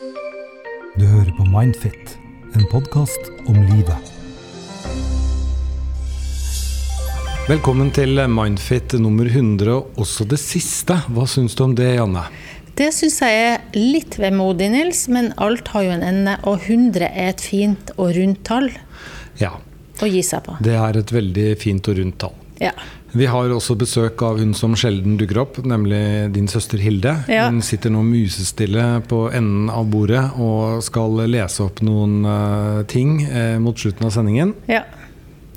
Du hører på Mindfit, en podkast om livet. Velkommen til Mindfit nummer 100, og også det siste. Hva syns du om det, Janne? Det syns jeg er litt vemodig, Nils, men alt har jo en ende, og 100 er et fint og rundt tall Ja, å gi seg på. det er et veldig fint og rundt tall. Ja. Vi har også besøk av hun som sjelden dukker opp, nemlig din søster Hilde. Ja. Hun sitter nå musestille på enden av bordet og skal lese opp noen uh, ting eh, mot slutten av sendingen. Ja.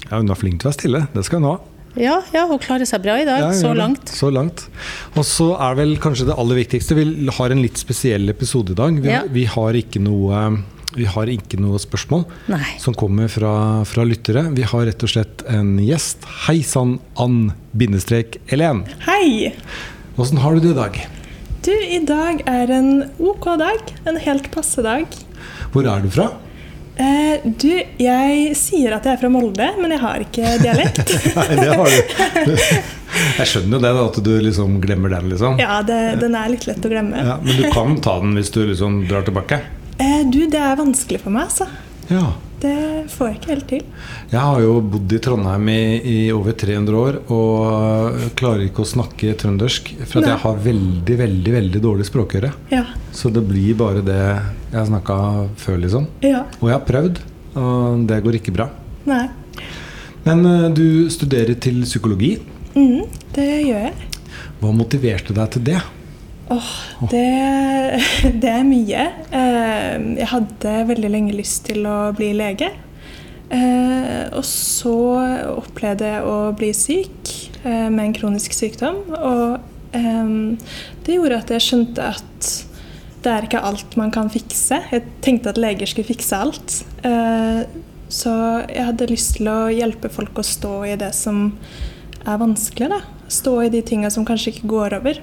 Ja, hun er flink til å være stille, det skal hun ha. ja, ja, hun klarer seg bra i dag, Ja, så langt. Så langt. Og så er vel kanskje det aller viktigste Vi har en litt spesiell episode i dag. Vi, vi, har, ikke noe, vi har ikke noe spørsmål Nei. som kommer fra, fra lyttere. Vi har rett og slett en gjest. Hei sann, Ann-Elen. Hei! Åssen har du det i dag? Du, i dag er en ok dag. En helt passe dag. Hvor er du fra? Eh, du, jeg sier at jeg er fra Molde, men jeg har ikke dialekt. Nei, det har du. Jeg skjønner jo det, da, at du liksom glemmer den, liksom. ja, det, den er litt lett å glemme. Ja, men du kan ta den hvis du liksom drar tilbake. Eh, du, det er vanskelig for meg, altså. Ja. Det får jeg ikke helt til. Jeg har jo bodd i Trondheim i, i over 300 år og klarer ikke å snakke trøndersk. For at Nei. jeg har veldig, veldig veldig dårlig språkøre. Ja. Så det blir bare det jeg snakka før, liksom. Ja. Og jeg har prøvd, og det går ikke bra. Nei. Men eh, du studerer til psykologi. Mm, det gjør jeg. Hva motiverte deg til det? Åh, det, det er mye. Eh, jeg hadde veldig lenge lyst til å bli lege. Eh, og så opplevde jeg å bli syk eh, med en kronisk sykdom. Og eh, det gjorde at jeg skjønte at det er ikke alt man kan fikse. Jeg tenkte at leger skulle fikse alt. Så jeg hadde lyst til å hjelpe folk å stå i det som er vanskelig. Da. Stå i de tinga som kanskje ikke går over.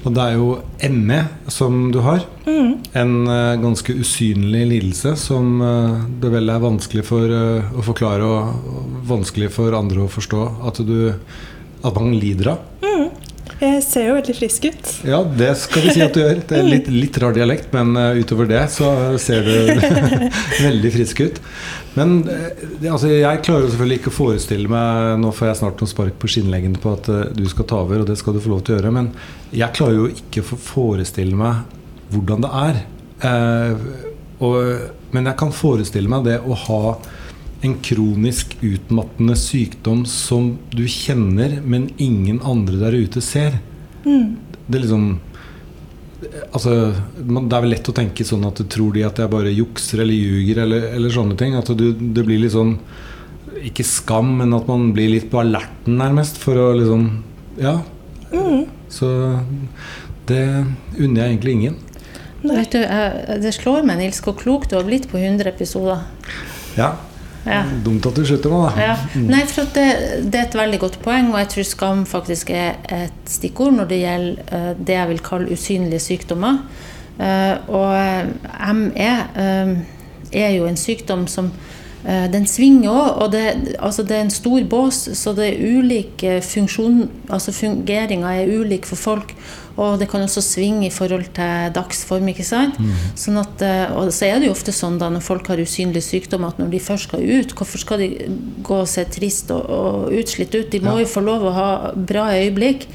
Og det er jo ME som du har. Mm. En uh, ganske usynlig lidelse som uh, det vel er vanskelig for uh, å forklare og, og vanskelig for andre å forstå at, du, at man lider av. Jeg ser jo veldig frisk ut. Ja, det skal vi si at du gjør. Det er litt, litt rar dialekt, men eh, utover det så ser du veldig frisk ut. Men eh, altså, jeg klarer jo selvfølgelig ikke å forestille meg Nå får jeg snart noen spark på skinnleggen på at eh, du skal ta over, og det skal du få lov til å gjøre. Men jeg klarer jo ikke å forestille meg hvordan det er. Eh, og, men jeg kan forestille meg det å ha en kronisk utmattende sykdom som du kjenner, men ingen andre der ute ser. Det er liksom Altså, det er vel lett å tenke sånn at du tror de at jeg bare jukser eller ljuger eller, eller sånne ting. At du, det blir litt sånn Ikke skam, men at man blir litt på alerten, nærmest, for å liksom Ja. Så det unner jeg egentlig ingen. Vet du, jeg, det slår meg, Nils, hvor klok du har blitt på 100 episoder. Ja. Ja. Dumt at du slutter nå, da. Ja. Nei, for det, det er et veldig godt poeng, og jeg tror skam faktisk er et stikkord når det gjelder eh, det jeg vil kalle usynlige sykdommer. Eh, og ME eh, er jo en sykdom som den svinger òg, og det, altså det er en stor bås, så det er ulik eh, funksjon Altså fungeringa er ulik for folk. Og det kan også svinge i forhold til dagsform. ikke sant? Sånn at, eh, og så er det jo ofte sånn da når folk har usynlig sykdom, at når de først skal ut, hvorfor skal de gå og se trist og, og utslitt ut? De må Ja. jo få lov å ha bra øyeblikk.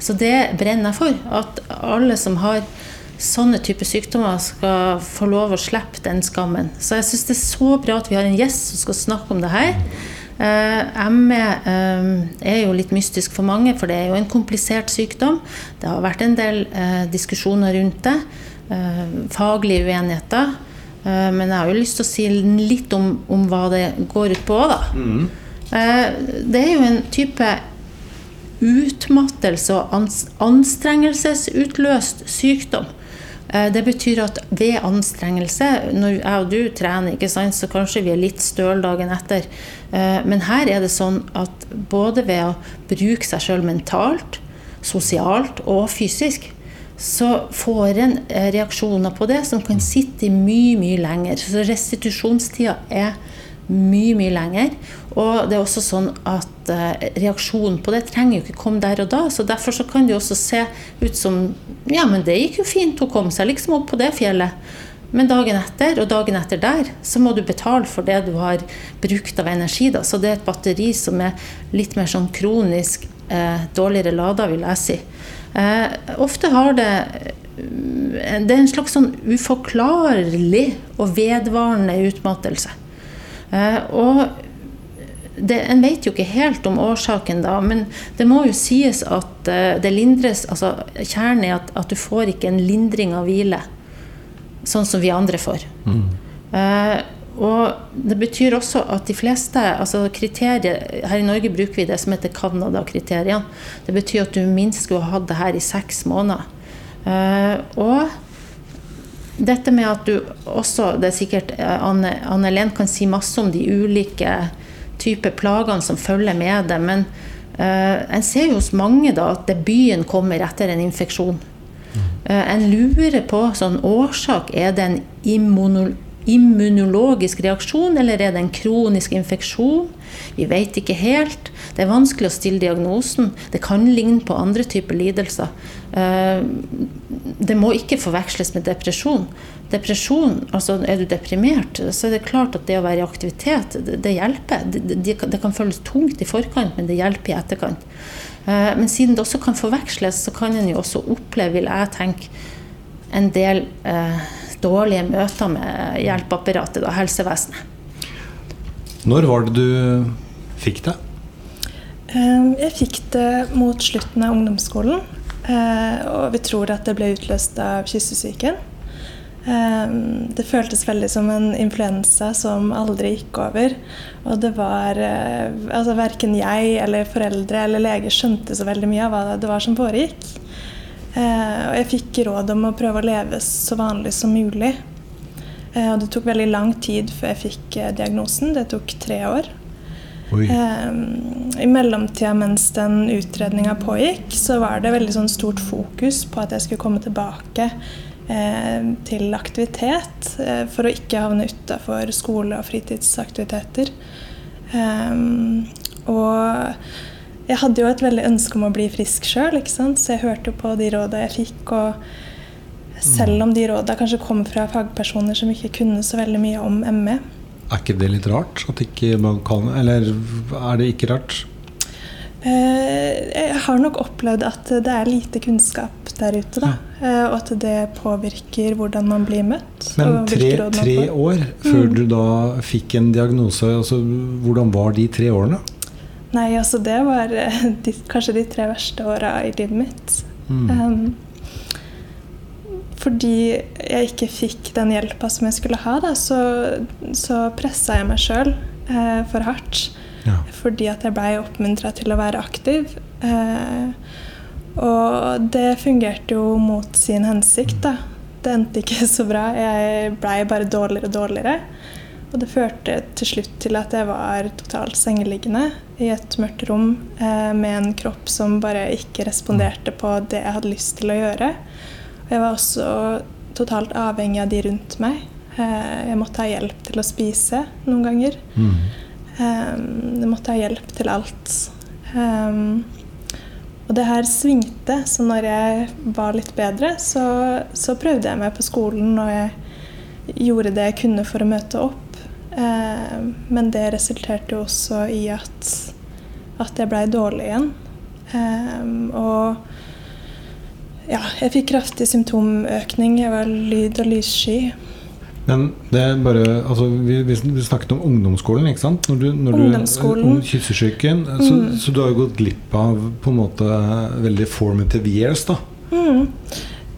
Så det brenner jeg for. At alle som har sånne typer sykdommer, skal få lov å slippe den skammen. Så jeg syns det er så bra at vi har en gjest som skal snakke om det her. Eh, ME eh, er jo litt mystisk for mange, for det er jo en komplisert sykdom. Det har vært en del eh, diskusjoner rundt det. Eh, faglige uenigheter. Eh, men jeg har jo lyst til å si litt om, om hva det går ut på. Da. Eh, det er jo en type utmattelse og anstrengelsesutløst sykdom. Eh, Det betyr at ved anstrengelse, når jeg og du trener, sant, så kanskje vi er litt støl dagen etter. Eh, Men her er det sånn at både ved å bruke seg sjøl mentalt, sosialt og fysisk, så får en reaksjoner på det som kan sitte i mye, mye lenger. Så restitusjonstida er mye, mye lenger. Og det er også sånn at eh, reaksjonen på det trenger jo ikke komme der og da. Så derfor så kan det jo også se ut som Ja, men det gikk jo fint, hun kom seg liksom opp på det fjellet. Men dagen etter og dagen etter der, så må du betale for det du har brukt av energi. Da. Så det er et batteri som er litt mer sånn kronisk eh, dårligere lada, vil jeg si. Eh, ofte har det eh, Det er en slags sånn uforklarlig og vedvarende utmattelse. Eh, og det, en vet jo ikke helt om årsaken, da, men det må jo sies at eh, det lindres altså Kjernen er at, at du får ikke en lindring av hvile sånn som vi andre får. Mm. Eh, og det betyr også at de fleste altså kriterier Her i Norge bruker vi det som heter Canada-kriteriene. Det betyr at du minst skulle ha hatt det her i seks måneder. Eh, og dette med at du også Det er sikkert eh, Anne, Anne Len kan si masse om de ulike typer plagene som følger med det, men uh, en ser jo hos mange da at debuten kommer etter en infeksjon. Uh, en lurer på sånn årsak. Er det en immunologisk reaksjon, eller er det en kronisk infeksjon? Vi vet ikke helt. Det er vanskelig å stille diagnosen. Det kan ligne på andre typer lidelser. Eh, det må ikke forveksles med depresjon. Depresjon, altså Er du deprimert, så er det klart at det å være i aktivitet, det, hjelper. det kan føles tungt i forkant, men det hjelper i etterkant. Eh, men siden det også kan forveksles, så kan en jo også oppleve, vil jeg tenke, en del eh, dårlige møter med hjelpeapparatet og helsevesenet. Når var det du fikk det? Jeg fikk det mot slutten av ungdomsskolen. Eh, og vi tror at det ble utløst av kyssesyken. Ehm, det føltes veldig som en influensa som aldri gikk over. Og det var eh, Altså verken jeg eller foreldre eller leger skjønte så veldig mye av hva det var som foregikk. Eh, og jeg fikk råd om å prøve å leve så vanlig som mulig. Eh, og det tok veldig lang tid før jeg fikk diagnosen. Det tok tre år. Um, I mellomtida mens den utredninga pågikk, så var det veldig sånn stort fokus på at jeg skulle komme tilbake Eh, til aktivitet eh, for å ikke havne utafor skole- og fritidsaktiviteter. Og jeg hadde jo et veldig ønske om å bli frisk sjøl, så jeg hørte på de råda jeg fikk. Og selv om de råda kanskje kom fra fagpersoner som ikke kunne så veldig mye om ME. Er ikke det litt rart? At ikke man kan, eller er det ikke rart? Jeg har nok opplevd at det er lite kunnskap der ute. da. Ja. Og at det påvirker hvordan man blir møtt. Men tre, tre år før mm. du da fikk en diagnose, altså, hvordan var de tre årene? Nei, altså det var eh, de, kanskje de tre verste åra i livet mitt. Mm. Um, fordi jeg ikke fikk den hjelpa som jeg skulle ha, da, så, så pressa jeg meg sjøl eh, for hardt. Ja. Fordi at jeg blei oppmuntra til å være aktiv. Eh, og det fungerte jo mot sin hensikt, da. Det endte ikke så bra. Jeg blei bare dårligere og dårligere. Og det førte til slutt til at jeg var totalt sengeliggende i et mørkt rom eh, med en kropp som bare ikke responderte på det jeg hadde lyst til å gjøre. Jeg var også totalt avhengig av de rundt meg. Eh, jeg måtte ha hjelp til å spise noen ganger. Mm. Eh, jeg måtte ha hjelp til alt. Um, og det her svingte, så når jeg var litt bedre, så, så, prøvde jeg meg på skolen, og jeg gjorde det jeg kunne for å møte opp. Eh, men det resulterte jo også i at, at jeg blei dårlig igjen. Eh, og ja, jeg fikk kraftig symptomøkning. Jeg var lyd- og lyssky. Men det er bare altså, vi, vi, snakket om ungdomsskolen, ikke sant? Når du, når ungdomsskolen. Kyssesyken. Mm. Så, så, du har jo gått glipp av på en måte veldig formative years, da. Mm.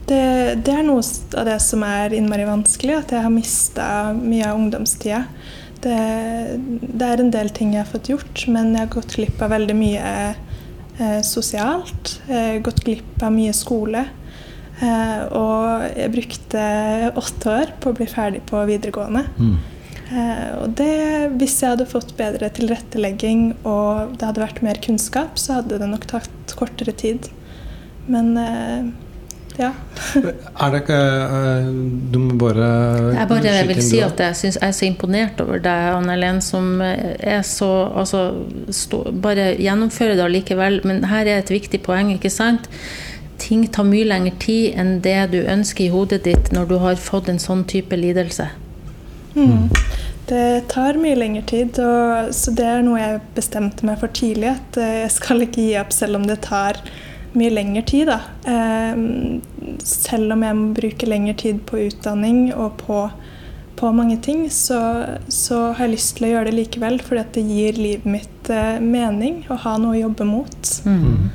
Det, det, er noe av det som er innmari vanskelig, at jeg har mista mye av ungdomstida. Det, det, er en del ting jeg har fått gjort, men jeg har gått glipp av veldig mye sosialt. Gått glipp av mye skole. Eh, og jeg brukte åtte år på å bli ferdig på videregående. Mm. Eh, og det, hvis jeg hadde fått bedre tilrettelegging og det hadde vært mer kunnskap, så hadde det nok tatt kortere tid. Men eh, ja. er det ikke Du må bare Jeg bare jeg vil si at jeg synes jeg er så imponert over deg, Anne Helen, som er så altså, stå, Bare gjennomfører det allikevel. Men her er et viktig poeng, ikke sant? Ting tar mye lengre tid enn det du ønsker i hodet ditt når du har fått en sånn type lidelse. Mm. Det tar mye lengre tid, og, så det er noe jeg bestemte meg for tidlig. At eh, jeg skal ikke gi opp selv om det tar mye lengre tid. Da. Eh, selv om jeg må bruke lengre tid på utdanning og på, på mange ting, så, så, har jeg lyst til å gjøre det likevel. Fordi det gir livet mitt eh, mening å ha noe å jobbe mot. Mm.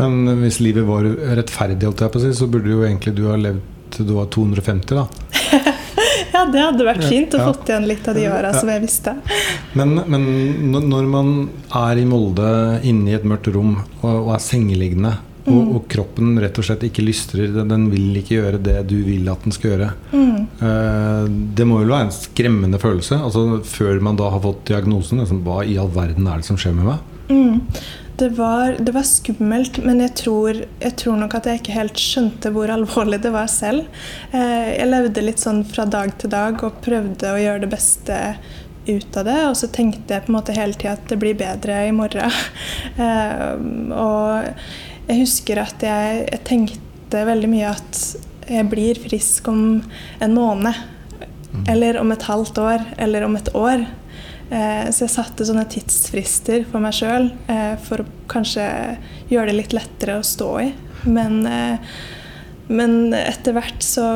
Men hvis livet var rettferdig, så burde jo egentlig du ha levd til du var 250, da. ja, det hadde vært fint å ja. fått igjen litt av de åra ja. som jeg visste. Men, men, når man er i Molde inne i et mørkt rom og, og er sengeliggende, mm. og, og, kroppen rett og slett ikke lystrer, den vil ikke gjøre det du vil at den skal gjøre mm. uh, Det må vel være en skremmende følelse? Altså Før man da har fått diagnosen, liksom, hva i all verden er det som skjer med meg? Mm. Det var, det var, skummelt, men jeg tror, jeg tror, nok at jeg ikke helt skjønte hvor alvorlig det var selv. Eh, jeg levde litt sånn fra dag til dag og prøvde å gjøre det beste ut av det. Og så tenkte jeg på en måte hele tida at det blir bedre i morgen. Eh, og jeg husker at jeg, jeg tenkte veldig mye at jeg blir frisk om en måned. Mm. Eller om et halvt år, eller om et år. Eh, så jeg satte sånne tidsfrister for meg sjøl eh, for å kanskje gjøre det litt lettere å stå i. Men, eh, men etter hvert så,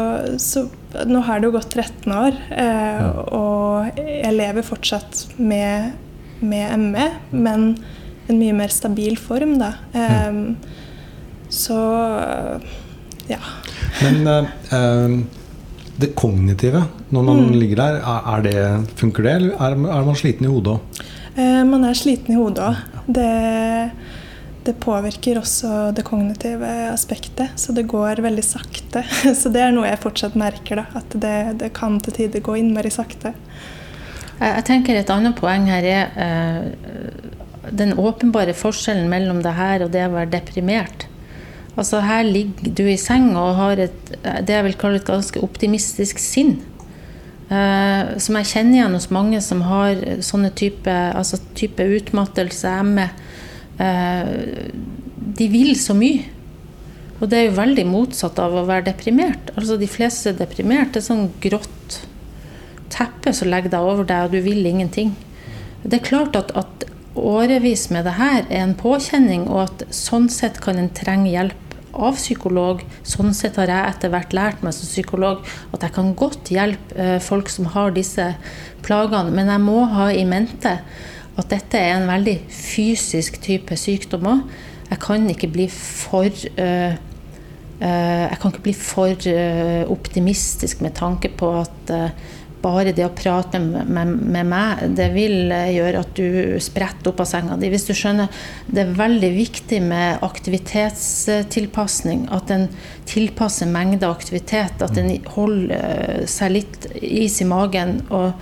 så, Nå har det jo gått 13 år, og jeg lever fortsatt med, med ME, men en mye mer stabil form, da. Så ja. Men uh, det kognitive når man mm. ligger der, er det, funker det, eller er, er man sliten i hodet òg? Eh, man er sliten i hodet òg. Det, det, påvirker også det kognitive aspektet, så det går veldig sakte. Så det er noe jeg fortsatt merker, da, at det, det kan til tider gå innmari sakte. Jeg tenker Et annet poeng her er eh, den åpenbare forskjellen mellom det her og det å være deprimert. Altså Her ligger du i seng og har et, det jeg vil kalle et ganske optimistisk sinn. Uh, som jeg kjenner igjen hos mange som har sånne type, altså type utmattelse, ME. Uh, de vil så mye. Og det er jo veldig motsatt av å være deprimert. Altså De fleste er deprimert. Det er sånn grått teppe som legger deg over deg, og du vil ingenting. Det er klart at, at årevis med det her er en påkjenning, og at sånn sett kan en trenge hjelp av psykolog. Sånn sett har jeg etter hvert lært meg som psykolog at jeg kan godt hjelpe eh, folk som har disse plagene, men jeg må ha i mente at dette er en veldig fysisk type sykdom òg. Jeg kan ikke bli for uh, uh, Jeg kan ikke bli for uh, optimistisk med tanke på at bare det å prate med, med, med, meg, det vil gjøre at du spretter opp av senga di. Hvis du skjønner, Det er veldig viktig med aktivitetstilpasning. At en tilpasser mengde aktivitet. At en holder eh, seg litt is i magen. Og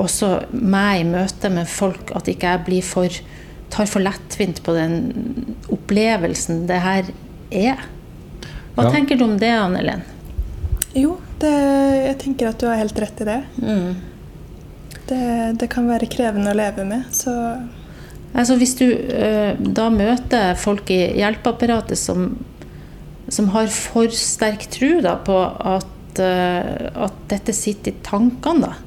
også meg i møte med folk, at ikke jeg blir for, tar for lettvint på den opplevelsen det her er. Hva ja. tenker du om det, Anne Helen? Jo, det, jeg tenker at du har helt rett i det. Mm. det. det. kan være krevende å leve med, så Altså Hvis du uh, da møter folk i hjelpeapparatet som, som har for sterk tro da, på at, uh, at, dette sitter i tankene, da.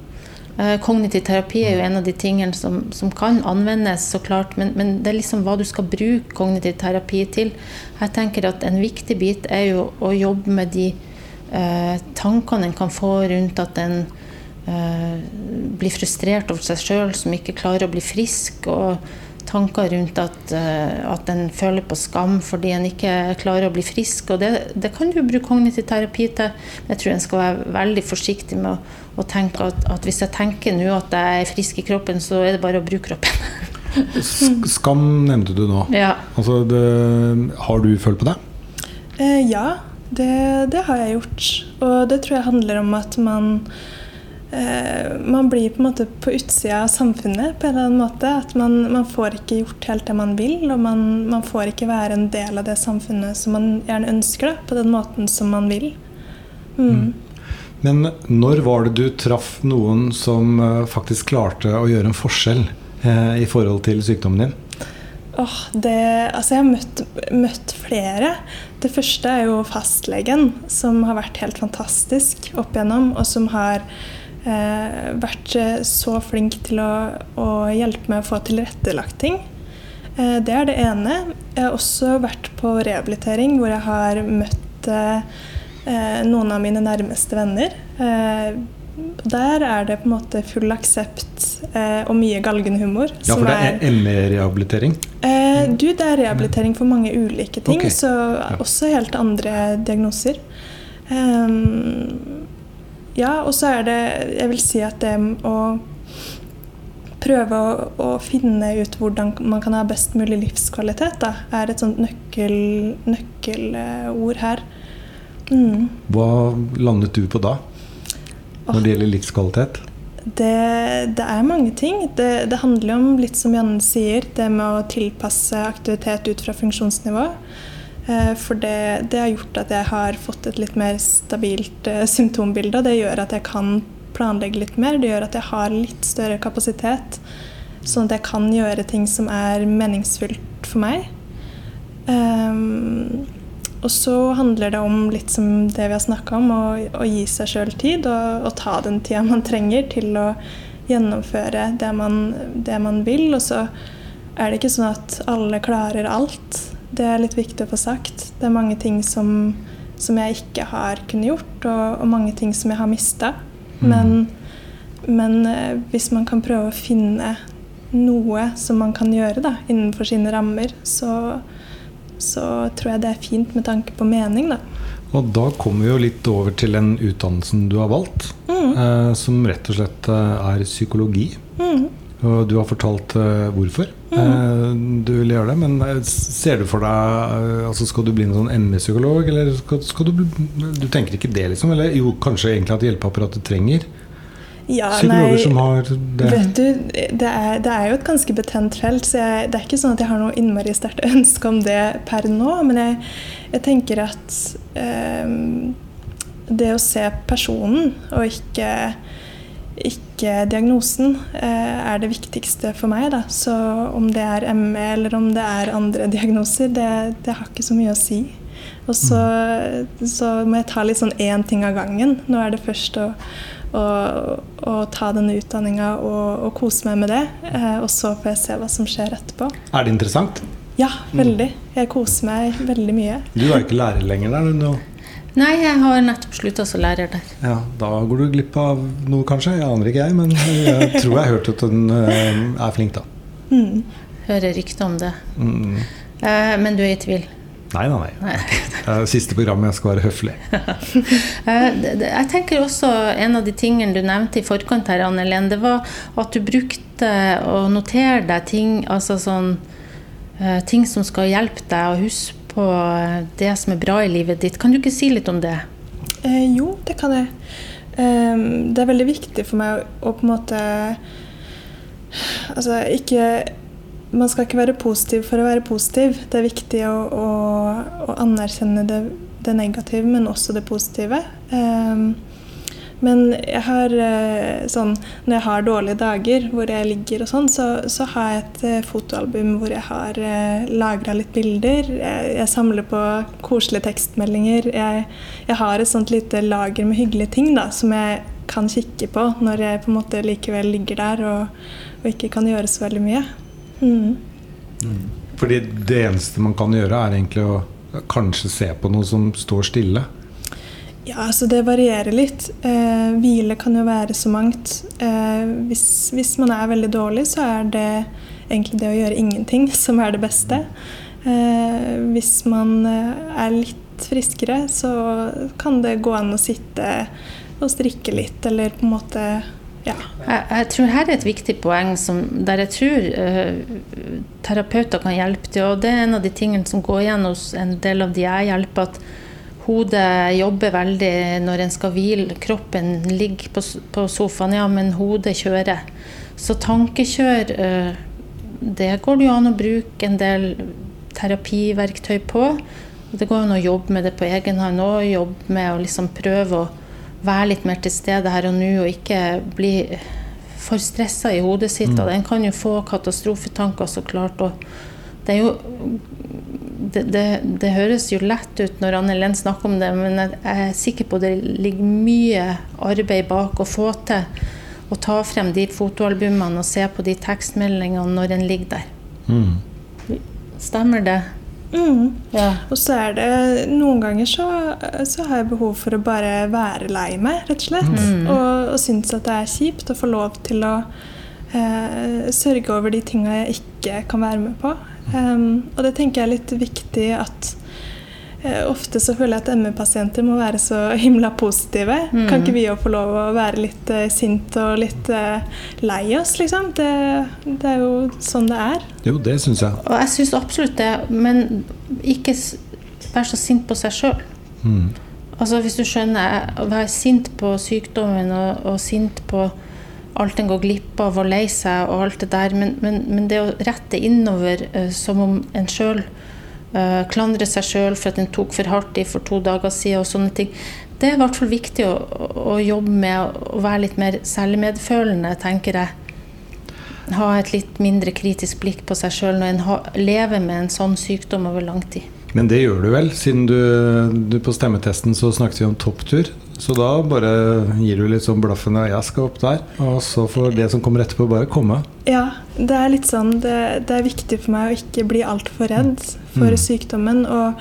Uh, kognitiv terapi er jo en av de tingene som, som kan anvendes, så klart, men, men, det er liksom hva du skal bruke kognitiv terapi til. Jeg tenker at En viktig bit er jo å jobbe med de eh, tankene en kan få rundt at en eh, blir frustrert over seg sjøl som ikke klarer å bli frisk, og tanker rundt at, eh, at en føler på skam fordi en ikke klarer å bli frisk. og Det, det kan du bruke kognitiv terapi til. Men jeg tror en skal være veldig forsiktig med å, å tenke at, at, hvis jeg tenker nå at jeg er frisk i kroppen, så er det bare å bruke kroppen. Skam nevnte du nå. Ja. Altså, det, har du følt på det? Eh, ja. Det, det, har jeg gjort. Og det tror jeg handler om at man eh, Man blir på en måte på utsida av samfunnet på en eller annen måte. At man, man får ikke gjort helt det man vil, og man, man, får ikke være en del av det samfunnet som man gjerne ønsker, da, på den måten som man vil. Mm. Mm. Men når var det du traff noen som eh, faktisk klarte å gjøre en forskjell eh, i forhold til sykdommen din? Åh, det, altså jeg har møtt, møtt, flere. Det første er jo fastlegen, som har vært helt fantastisk opp igjennom, og som har eh, vært eh, så flink til å, å, hjelpe meg å få tilrettelagt ting. Eh, det er det ene. Jeg har også vært på rehabilitering, hvor jeg har møtt eh, noen av mine nærmeste venner. Der er det på en måte full aksept eh, og mye galgenhumor. Ja, for det er ME-rehabilitering? Eh, du, det er rehabilitering for mange ulike ting. Okay. Så også helt andre diagnoser. Um, ja, og så er det Jeg vil si at det å prøve å, å, finne ut hvordan man kan ha best mulig livskvalitet, da, er et sånt nøkkelord nøkkel her. Mm. Hva landet du på da? Når det gjelder livskvalitet? Det, det, er mange ting. Det, det, handler om litt som Janne sier, det med å tilpasse aktivitet ut fra funksjonsnivå. Eh, for det, det, har gjort at jeg har fått et litt mer stabilt uh, symptombilde. Det gjør at jeg kan planlegge litt mer. Det gjør at jeg har litt større kapasitet. Sånn at jeg kan gjøre ting som er meningsfylt for meg. Um, og så handler det om litt som det vi har snakka om, å, å, gi seg sjøl tid og, og, ta den tida man trenger til å gjennomføre det man, det man, vil. Og så er det ikke sånn at alle klarer alt. Det er litt viktig å få sagt. Det er mange ting som, som jeg ikke har kunnet gjort, og, og mange ting som jeg har mista. Mm. Men, men eh, hvis man kan prøve å finne noe som man kan gjøre da, innenfor sine rammer, så, så tror jeg det er fint med tanke på mening, da. Og da kommer vi jo litt over til den utdannelsen du har valgt, mm. eh, som rett og slett eh, er psykologi. Mm. Og du har fortalt eh, hvorfor mm. eh, du vil gjøre det. Men ser du for deg altså Skal du bli en sånn ME-psykolog, eller skal, skal, du Du tenker ikke det, liksom? Eller jo, kanskje egentlig at hjelpeapparatet trenger ja, psykologer nei, som har det? Vet du, det er, det er, jo et ganske betent felt, så jeg, det er ikke sånn at jeg har noe innmari sterkt ønske om det per nå. Men jeg, jeg tenker at eh, det å se personen og ikke, ikke diagnosen eh, er det viktigste for meg. Da. Så om det er ME eller om det er andre diagnoser, det, det har ikke så mye å si. Og så, mm. så må jeg ta litt sånn én ting av gangen. Nå er det først å og, ta denne utdanninga og, og, kose meg med det. Eh, og så får jeg se hva som skjer etterpå. Er det interessant? Ja, veldig. Jeg koser meg veldig mye. Du er ikke lærer lenger der? nå? Nei, jeg har nettopp slutta som lærer der. Ja, Da går du glipp av noe, kanskje? Jeg aner ikke, jeg. Men jeg tror jeg har hørt at hun eh, er flink, da. Mm. Hører rykter om det. Mm. Eh, men du er i tvil? Nei, nei, nei. Det er siste programmet jeg skal være høflig. Eh, jeg tenker også En av de tingene du nevnte i forkant, her, Anne Len, det var at du brukte å notere deg ting, altså sånn, eh, ting som skal hjelpe deg å huske på eh, det som er bra i livet ditt. Kan du ikke si litt om det? Eh, jo, det kan jeg. Um, det er veldig viktig for meg å, å på en måte Altså ikke man skal ikke være positiv for å være positiv. Det er viktig å, å, å anerkjenne det, det, negative, men også det positive. Um, men jeg har eh, sånn Når jeg har dårlige dager hvor jeg ligger og sånn, så, så har jeg et uh, fotoalbum hvor jeg har eh, lagra litt bilder. Jeg, jeg, samler på koselige tekstmeldinger. Jeg, jeg, har et sånt lite lager med hyggelige ting da, som jeg kan kikke på når jeg på en måte likevel ligger der og, og ikke kan gjøre så veldig mye. Mm. Fordi det eneste man kan gjøre, er egentlig å kanskje se på noe som står stille? Ja, altså det varierer litt. Eh, hvile kan jo være så mangt. Eh, hvis, hvis, man er veldig dårlig, så er det egentlig det å gjøre ingenting som er det beste. Eh, hvis man eh, er litt friskere, så kan det gå an å sitte og strikke litt, eller på en måte ja. Jeg, jeg, tror her er et viktig poeng som, der jeg tror uh, terapeuter kan hjelpe til. Og det er en av de tingene som går igjen hos en del av de jeg hjelper. At hodet jobber veldig når en skal hvile. Kroppen ligger på, på sofaen, ja, men hodet kjører. Så tankekjør, uh, det går det jo an å bruke en del terapiverktøy på. Det går an å jobbe med det på egen hånd òg. jobbe med å liksom prøve å være litt mer til stede her og nå, og ikke bli for stressa i hodet sitt. Mm. Og en kan jo få katastrofetanker, så klart. Og det er jo det, det, det høres jo lett ut når Anne Len snakker om det, men jeg jeg er sikker på det ligger mye arbeid bak å få til å ta frem de fotoalbumene og se på de tekstmeldingene når en ligger der. Mm. Stemmer det? Mm. Ja. Og så er det Noen ganger så, så har jeg behov for å bare være lei meg, rett og slett. Mm. Og, og synes at det er kjipt å få lov til å eh, sørge over de tinga jeg ikke kan være med på. Um, og det tenker jeg er litt viktig at Ofte så føler jeg at ME-pasienter må være så himla positive. Mm. Kan ikke vi jo få lov å være litt uh, sint og litt uh, lei oss, liksom? Det, det er jo sånn det er. Jo, det syns jeg. Og jeg syns absolutt det, men ikke vær så sint på seg sjøl. Mm. Altså hvis du skjønner, å være sint på sykdommen og, og sint på alt en går glipp av og lei seg og alt det der, men, men, men det å rette innover uh, som om en sjøl uh, klandrer seg sjøl for at en tok for hardt i for to dager siden og sånne ting, det er i hvert fall viktig å, å, å jobbe med å være litt mer selvmedfølende, tenker jeg. Ha et litt mindre kritisk blikk på seg sjøl når en ha, lever med en sånn sykdom over lang tid. Men det gjør du vel, siden du, du på stemmetesten så snakket vi om topptur. Så da bare gir du litt sånn blaffen og 'jeg skal opp der', og så får det som kommer etterpå, bare komme. Ja, det er litt sånn Det, det er viktig for meg å ikke bli altfor redd for Mm. sykdommen. Og,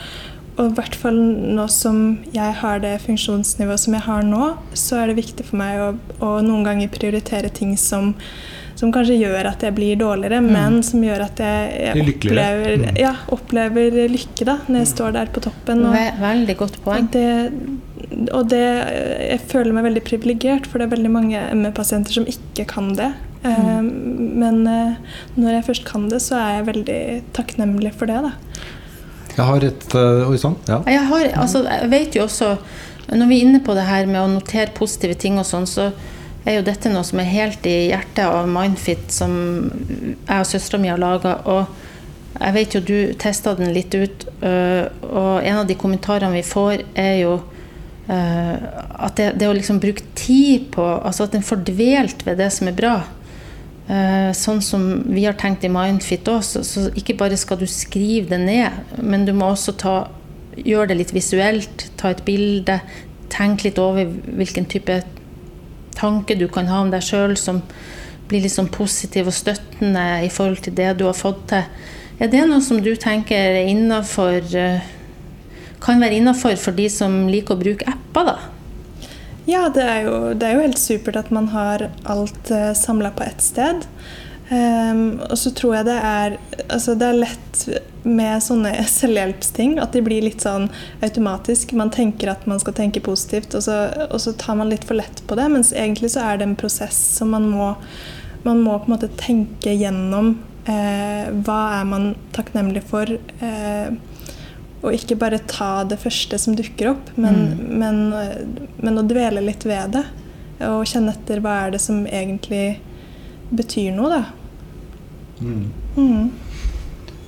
og i hvert fall nå som jeg har det funksjonsnivået som jeg har nå, så er det viktig for meg å, å noen ganger prioritere ting som som kanskje gjør at jeg blir dårligere, men som gjør at jeg, jeg opplever, Mm. ja, opplever lykke da, når jeg står der på toppen. Og, veldig godt poeng. og det, og det Jeg føler meg veldig privilegert, for det er veldig mange ME-pasienter som ikke kan det. Eh, men eh, når jeg først kan det, så er jeg veldig takknemlig for det. da. Jeg har et horisont Oi sann. Ja. Jeg, har, altså, jeg vet jo også Når vi er inne på det her med å notere positive ting og sånn, så er jo dette noe som er helt i hjertet av Mindfit, som jeg og søstera mi har laga. Og jeg vet jo du testa den litt ut, og en av de kommentarene vi får, er jo at det, det å liksom bruke tid på Altså at en får dvelt ved det som er bra. Eh, sånn som vi har tenkt i Mindfit òg, så, ikke bare skal du skrive det ned, men du må også ta, gjøre det litt visuelt. Ta et bilde. Tenk litt over hvilken type tanke du kan ha om deg sjøl som blir litt sånn positiv og støttende i forhold til det du har fått til. Er det noe som du tenker er innenfor, eh, kan være innafor for de som liker å bruke apper, da? Ja, det er, jo, det er jo helt supert at man har alt uh, samla på ett sted. Um, og så tror jeg det er Altså, det er lett med sånne selvhjelpsting at de blir litt sånn automatisk. Man tenker at man skal tenke positivt, og så, og så tar man litt for lett på det. Mens egentlig så er det en prosess som man må Man må på en måte tenke gjennom eh, hva er man takknemlig for. Eh, og ikke bare ta det første som dukker opp, men, men, men å dvele litt ved det. Og kjenne etter hva er det som egentlig betyr noe, da. Mm.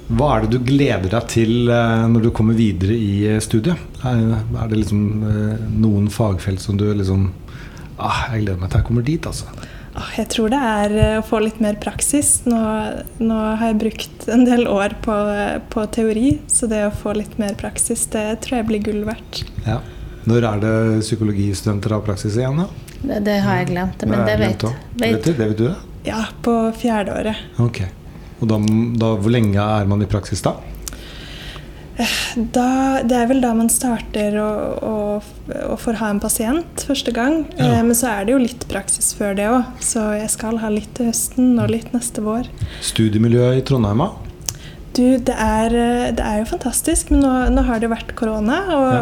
Hva er det du gleder deg til eh, når du kommer videre i eh, studiet? Er, er det liksom eh, noen fagfelt som du liksom ah, Jeg gleder meg til jeg kommer dit, altså. Jeg tror det er eh, å få litt mer praksis. Nå, nå har jeg brukt en del år på, på teori, så det å få litt mer praksis, det tror jeg blir gull verdt. Ja. Når er det psykologistudenter har praksis igjen, da? Det, det har jeg glemt, men det, det vet, glemt vet Vet du, det vet du det? Ja, på fjerde året. Ok. Og da, da, hvor lenge er man i praksis da? Da, det er vel da man starter og, og, og får ha en pasient første gang. Ja. Eh, men så er det jo litt praksis før det òg, så jeg skal ha litt til høsten og litt neste vår. Studiemiljøet i Trondheim, da? Du, det er, eh, det er jo fantastisk, men nå, nå har det jo vært korona. Og, Ja.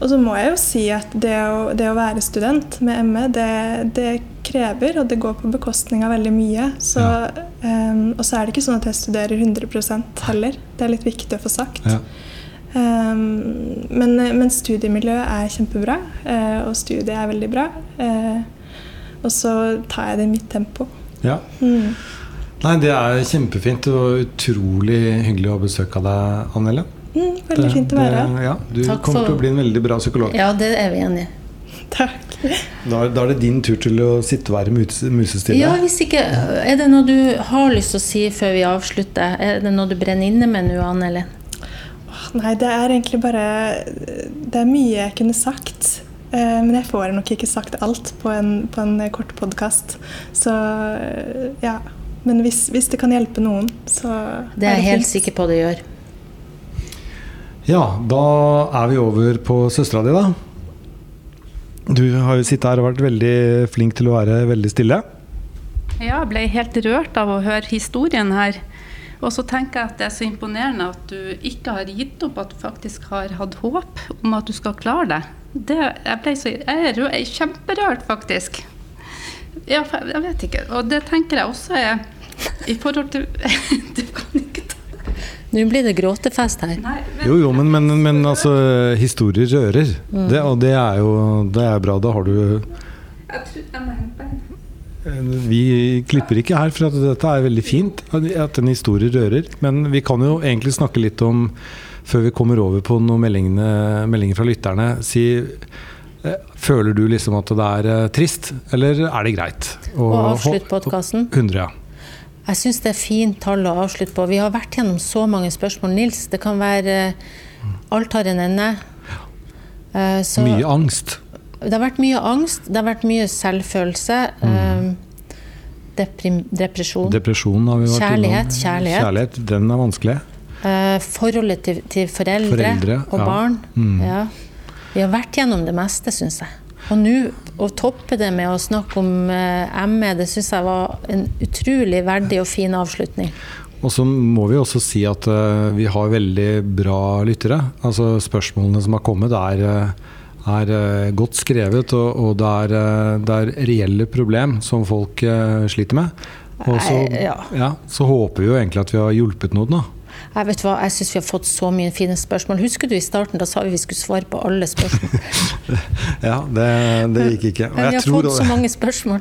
og så må jeg jo si at det å, det å være student med ME, det, det krever, og det går på bekostning av veldig mye. Så, Ja. um, og så er det ikke sånn at jeg studerer 100% heller. Det er litt viktig å få sagt. Ja. Ehm, men, men studiemiljøet er kjempebra, eh, og studiet er veldig bra. Eh, og så tar jeg det i mitt tempo. ja. Mm. Nei, det er kjempefint og utrolig hyggelig å besøke deg, Annelle. Mm, veldig fint å være her. Ja, du Takk kommer for- til å bli en veldig bra psykolog. Ja, det er vi enige i. Takk. Da, da er det din tur til å sitte og være mus- musestille. Ja, hvis ikke Er det noe du har lyst til å si før vi avslutter? Er det noe du brenner inne med nå, Anne Ellen? Nei, det er egentlig bare Det er mye jeg kunne sagt. eh, Men jeg får nok ikke sagt alt på en, på en kort podkast. Så ja. Men hvis, hvis det kan hjelpe noen, så Det er jeg helt sikker på det gjør. Ja, da er vi over på søstera di, da. Du har jo sittet her og vært veldig flink til å være veldig stille. Ja, jeg ble helt rørt av å høre historien her. Og så tenker jeg at det er så imponerende at du ikke har gitt opp, at du faktisk har hatt håp om at du skal klare det. det jeg, ble så, jeg er jeg er kjemperørt, faktisk. Ja, jeg vet ikke. Og det tenker jeg også er i forhold til Du kan ikke ta Nå blir det gråtefest her. Nei, men Jo, jo, men, men, men altså, historier rører. Mm. Det, og det er jo det er bra. Da har du jeg tror jeg mener. Vi klipper ikke her, for dette er veldig fint at en historie rører. Men vi kan jo egentlig snakke litt om, før vi kommer over på noen meldinger fra lytterne si eh, Føler du liksom at det er eh, trist, eller er det greit? Å avslutte podkasten. 100, ja. Jeg syns det er fint tall å avslutte på. Vi har vært gjennom så mange spørsmål. Nils, det kan være eh, Alt har en ende. Så- Mye angst. Det har vært mye angst, det har vært mye selvfølelse. Mm. Deprim, depresjon. Depresjon har vi vært Kjærlighet, kjærlighet. Kjærlighet, Den er vanskelig. eh, forholdet til, til foreldre, Foreldre, og ja. barn. Mm. Ja. Vi har vært gjennom det meste, syns jeg. Og nå å toppe det med å snakke om eh, ME, det syns jeg var en utrolig verdig og fin avslutning. Og så må vi også si at eh, vi har veldig bra lyttere. Altså Spørsmålene som har kommet, er, er eh, godt skrevet, og, og det, er, eh, det er reelle problem som folk eh, sliter med. Og så, ja. ja, så håper vi jo egentlig at vi har hjulpet noen. da. Jeg vet hva, jeg syns vi har fått så mye fine spørsmål. Husker du i starten, da sa vi vi skulle svare på alle spørsmål. Ja, det, det gikk ikke. Og vi har fått så mange spørsmål.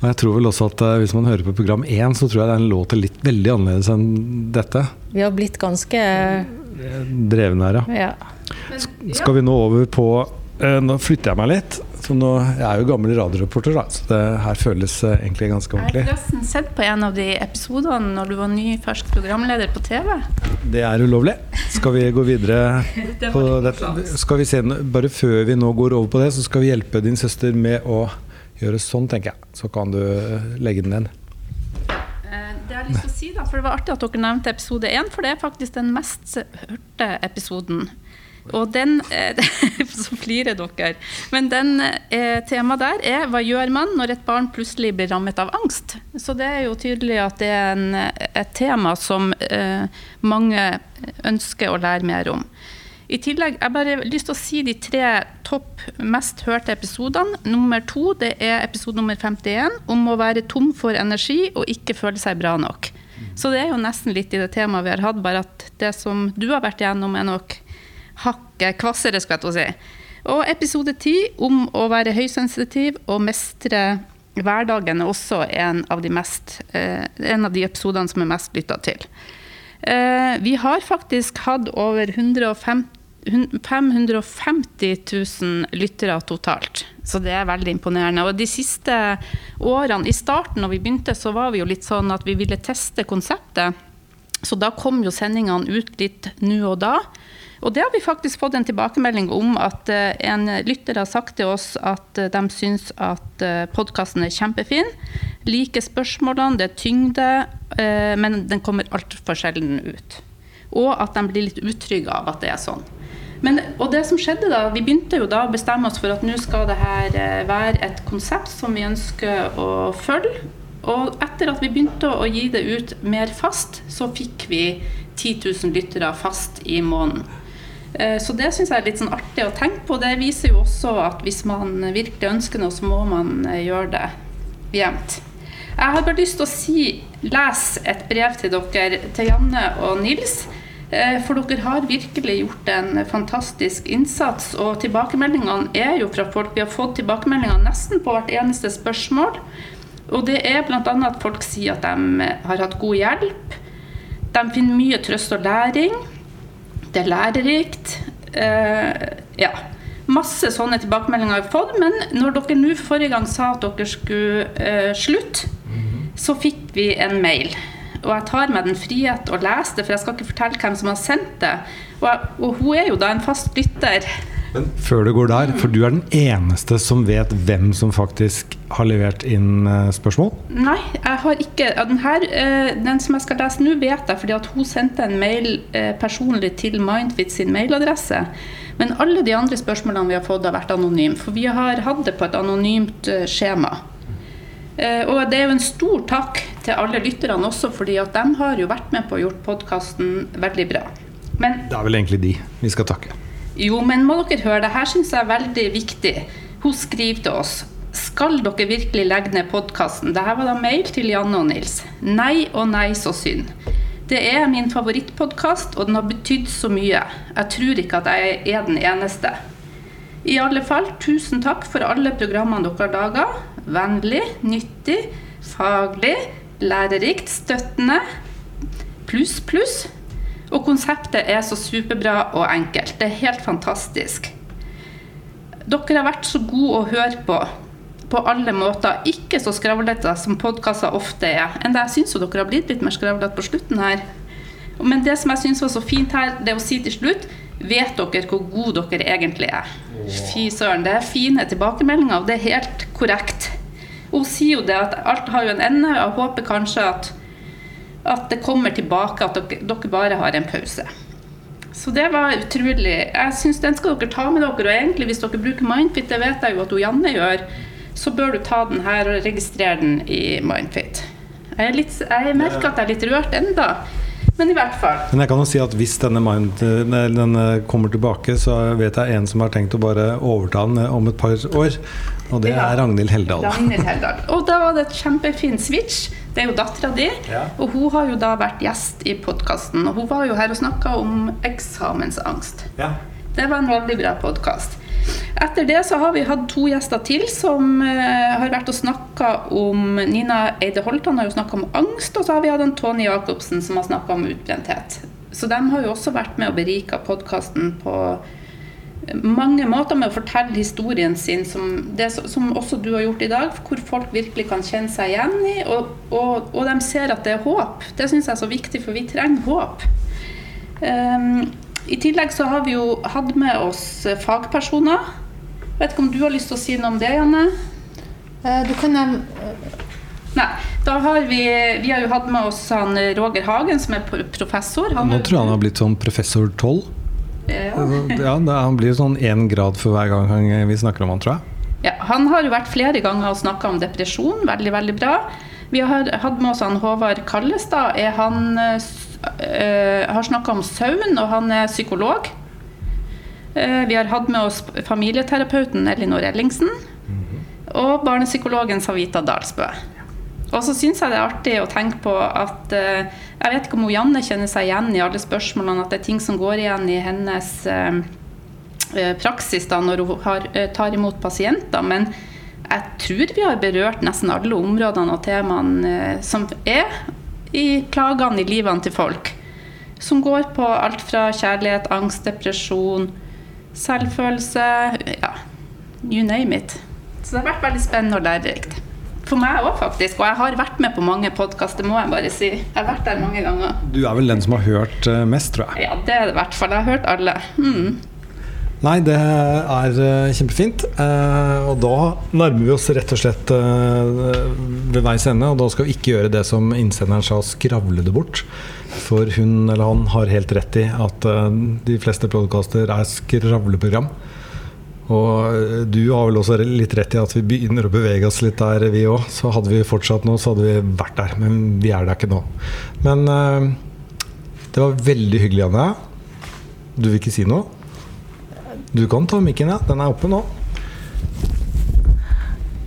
og jeg tror vel også at hvis man hører på program én, så tror jeg den låter litt veldig annerledes enn dette. Vi har blitt ganske Drevne her, ja. ja. Skal vi nå over på Nå flytter jeg meg litt. Så nå, jeg er jo gammel radioreporter, da, så det her føles eh, egentlig ganske Jeg har ordentlig. forresten sett på en av de episodene når du var ny fersk programleder på TV. Det er ulovlig. Skal vi gå videre Det på dette? Skal vi se, bare før vi nå går over på det, så skal vi hjelpe din søster med å gjøre sånn, tenker jeg. Så kan du eh, legge den ned. Det Det jeg lyst til å si da, for det var artig at dere nevnte episode 1, for det er faktisk den mest hørte episoden. Og den eh, Så flirer dere. Men den eh, temaet der er hva gjør man når et barn plutselig blir rammet av angst? Så det er jo tydelig at det er en, et tema som eh, mange ønsker å lære mer om. I tillegg, Jeg bare lyst til å si de tre topp mest hørte episodene. Nummer to det er episode nummer 51 om å være tom for energi og ikke føle seg bra nok. Så det er jo nesten litt i det temaet vi har hatt, bare at det som du har vært igjennom, er nok hakket kvassere, skal jeg til å si. Og episode ti om å være høysensitiv og mestre hverdagen er også en av de, mest, eh, en av de episodene som er mest lytta til. Eh, vi har faktisk hatt over 150 550 000 lyttere totalt. Så det er veldig imponerende. Og de siste årene, i starten når vi begynte, så var vi jo litt sånn at vi ville teste konseptet. Så da kom jo sendingene ut litt nå og da. Og det har vi faktisk fått en tilbakemelding om at eh, en lytter har sagt til oss at eh, de syns at uh, podkasten er kjempefin. Liker spørsmålene, det er tyngde, eh, men den kommer altfor sjelden ut. Og at de blir litt utrygge av at det er sånn. Men, og det som skjedde da, Vi begynte jo da å bestemme oss for at nå skal det her eh, være et konsept som vi ønsker å følge. Og etter at vi begynte å gi det ut mer fast, så fikk vi 10 000 lyttere fast i måneden. Eh, Så det syns jeg er litt sånn artig å tenke på. Det viser jo også at hvis man virkelig ønsker noe, så må man eh, gjøre det jevnt. Jeg har bare lyst til å si, les et brev til dere, til Janne og Nils. Eh, For dere har virkelig gjort en fantastisk innsats, og tilbakemeldingene er jo fra folk. Vi har fått tilbakemeldinger nesten på hvert eneste spørsmål. Og det er bl.a. at folk sier at de har hatt god hjelp. De finner mye trøst og læring. Det er lærerikt. Uh, ja. masse sånne tilbakemeldinger har vi fått. Men når dere nå forrige gang sa at dere skulle uh, slutte, så fikk vi en mail. Og jeg tar meg den frihet å lese det, for jeg skal ikke fortelle hvem som har sendt det. Og, jeg, og hun er jo da en fast lytter. Før du går der, for du er den eneste som vet hvem som faktisk har levert inn eh, spørsmål? Nei, jeg har ikke den, her, eh, den som jeg skal lese nå, vet jeg fordi at hun sendte en mail eh, personlig til Mindfit sin mailadresse. Men alle de andre spørsmålene vi har fått, har vært anonyme. For vi har hatt det på et anonymt skjema. Og det er jo en stor takk til alle lytterne også, fordi at de har jo vært med på å gjort podkasten veldig bra. Men Det er vel egentlig de vi skal takke. Jo, men må dere høre, det her syns jeg er veldig viktig. Hun skriver til oss skal dere virkelig legge ned podkasten? Dette var da mail til Janne og Nils. Nei og nei, så synd. Det er min favorittpodkast, og den har betydd så mye. Jeg tror ikke at jeg er den eneste. I alle fall, tusen takk for alle programmene dere har laga. Vennlig, nyttig, faglig, lærerikt, støttende. Pluss, pluss. Og konseptet er så superbra og enkelt. Det er helt fantastisk. Dere har vært så gode å høre på på alle måter. Ikke så skravlete som podkaster ofte er. Enda jeg syns dere har blitt litt mer skravlete på slutten her. Men det som jeg syns var så fint her, det å si til slutt Vet dere hvor gode dere egentlig er? Fy søren. Det er fine tilbakemeldinger, og det er helt korrekt. Hun sier jo det at alt har jo en ende, og jeg håper kanskje at at det kommer tilbake, at dere, dere bare har en pause. Så det var utrolig. Jeg synes Den skal dere ta med dere. Og egentlig hvis dere bruker Mindfit, det vet jeg jo at Janne gjør, så bør du ta den her og registrere den i Mindfit. Jeg, litt, jeg merker at jeg er litt rørt enda. Men i hvert fall. Men jeg kan jo si at hvis denne, mind, denne kommer tilbake, så vet jeg en som har tenkt å bare overta den om et par år. Og det Ja. er Ragnhild Heldal. Ragnhild Heldal. Og da var det et kjempefin switch. Det er jo dattera di. Ja. Og hun har jo da vært gjest i podkasten. Og hun var jo her og snakka om eksamensangst. Ja. Det var en veldig bra podkast. Etter det så har vi hatt to gjester til som uh, har vært og snakka om Nina Eide Holtan har jo snakka om angst, og så har vi hatt Tony Jacobsen som har snakka om utbrenthet. Så de har jo også vært med og berika podkasten på mange måter med å fortelle historien sin, som, det som- også du har gjort i dag, hvor folk virkelig kan kjenne seg igjen i, og, og, og de ser at det er håp. Det syns jeg er så viktig, for vi trenger håp. Um, I tillegg så har vi jo hatt med oss eh, fagpersoner. Vet ikke om du har lyst til å si noe om det, Janne? Eh, Du kan nevne Nei. Da har vi, vi har jo hatt med oss han eh, Roger Hagen, som er professor. Han Nå tror jeg han har blitt sånn professor 12. Ja. Ja, han blir sånn én grad for hver gang vi snakker om han, tror jeg. Ja, han har jo vært flere ganger og snakka om depresjon. Veldig, veldig bra. Vi har hatt med oss han Håvard Kallestad. Er han, øh, eh, har snakka om søvn, og han er psykolog. Eh, vi har hatt med oss familieterapeuten Elinor Ellingsen. Og barnepsykologen Savita Dalsbø. Og så syns jeg det er artig å tenke på at eh, Jeg vet ikke om Janne kjenner seg igjen i alle spørsmålene, at det er ting som går igjen i hennes eh, eh, praksis da når hun har, tar imot pasienter. Men jeg tror vi har berørt nesten alle områdene og temaene som er i plagene i livene til folk. Som går på alt fra kjærlighet, angst, depresjon, selvfølelse Ja, you name it. Så det har vært veldig spennende og lærerikt. For meg òg, faktisk. Og jeg har vært med på mange podkaster, må jeg bare si. Jeg har vært der mange ganger. Du er vel den som har hørt eh, mest, tror jeg. Ja, det er det i hvert fall. Jeg har hørt alle. Mm. Nei, det er eh, kjempefint. Eh, og da nærmer vi oss rett og slett ved veis ende. Og da skal vi ikke gjøre det som innsenderen sa, skravle det bort. For hun eller han har helt rett i at de fleste podkaster er skravleprogram. Og eh, du har vel også litt rett i at vi begynner å bevege oss litt der, vi òg. Så hadde vi fortsatt nå, så hadde vi vært der. Men vi er der ikke nå. Men eh, det var veldig hyggelig, Anne. Du vil ikke si noe? Du kan ta mikken, ja. Den er oppe nå.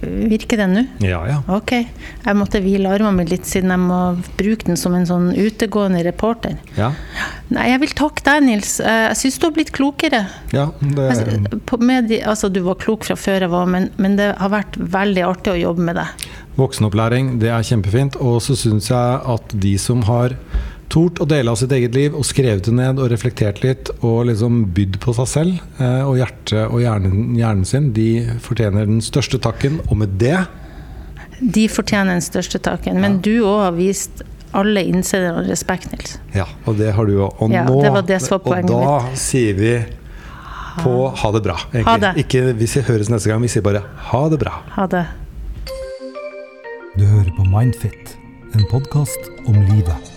Virker den nå? Ja, ja. Ok. Jeg måtte hvile armene litt, siden jeg må bruke den som en sånn utegående reporter. Ja, Nei, jeg vil takke deg, Nils. Eh, Jeg syns du har blitt klokere. ja det, Altså, med de, altså, du var klok fra før jeg var, men, men det har vært veldig artig å jobbe med deg. voksenopplæring, det er kjempefint. Og så syns jeg at de som har tort å dele av sitt eget liv og skrevet det ned og reflektert litt og liksom bydd på seg selv. Eh, og hjertet og hjernen, hjernen sin, de fortjener den største takken. Og med det De fortjener den største takken. Men du òg har vist alle innsedere respekt, Nils. Ja, og det har du òg. Og Ja, nå det det Og da da sier vi på ha det bra, egentlig. Ha det. Ikke vi høres neste gang, vi sier bare ha det bra. Ha det. Du hører på Mindfit, en podkast om livet.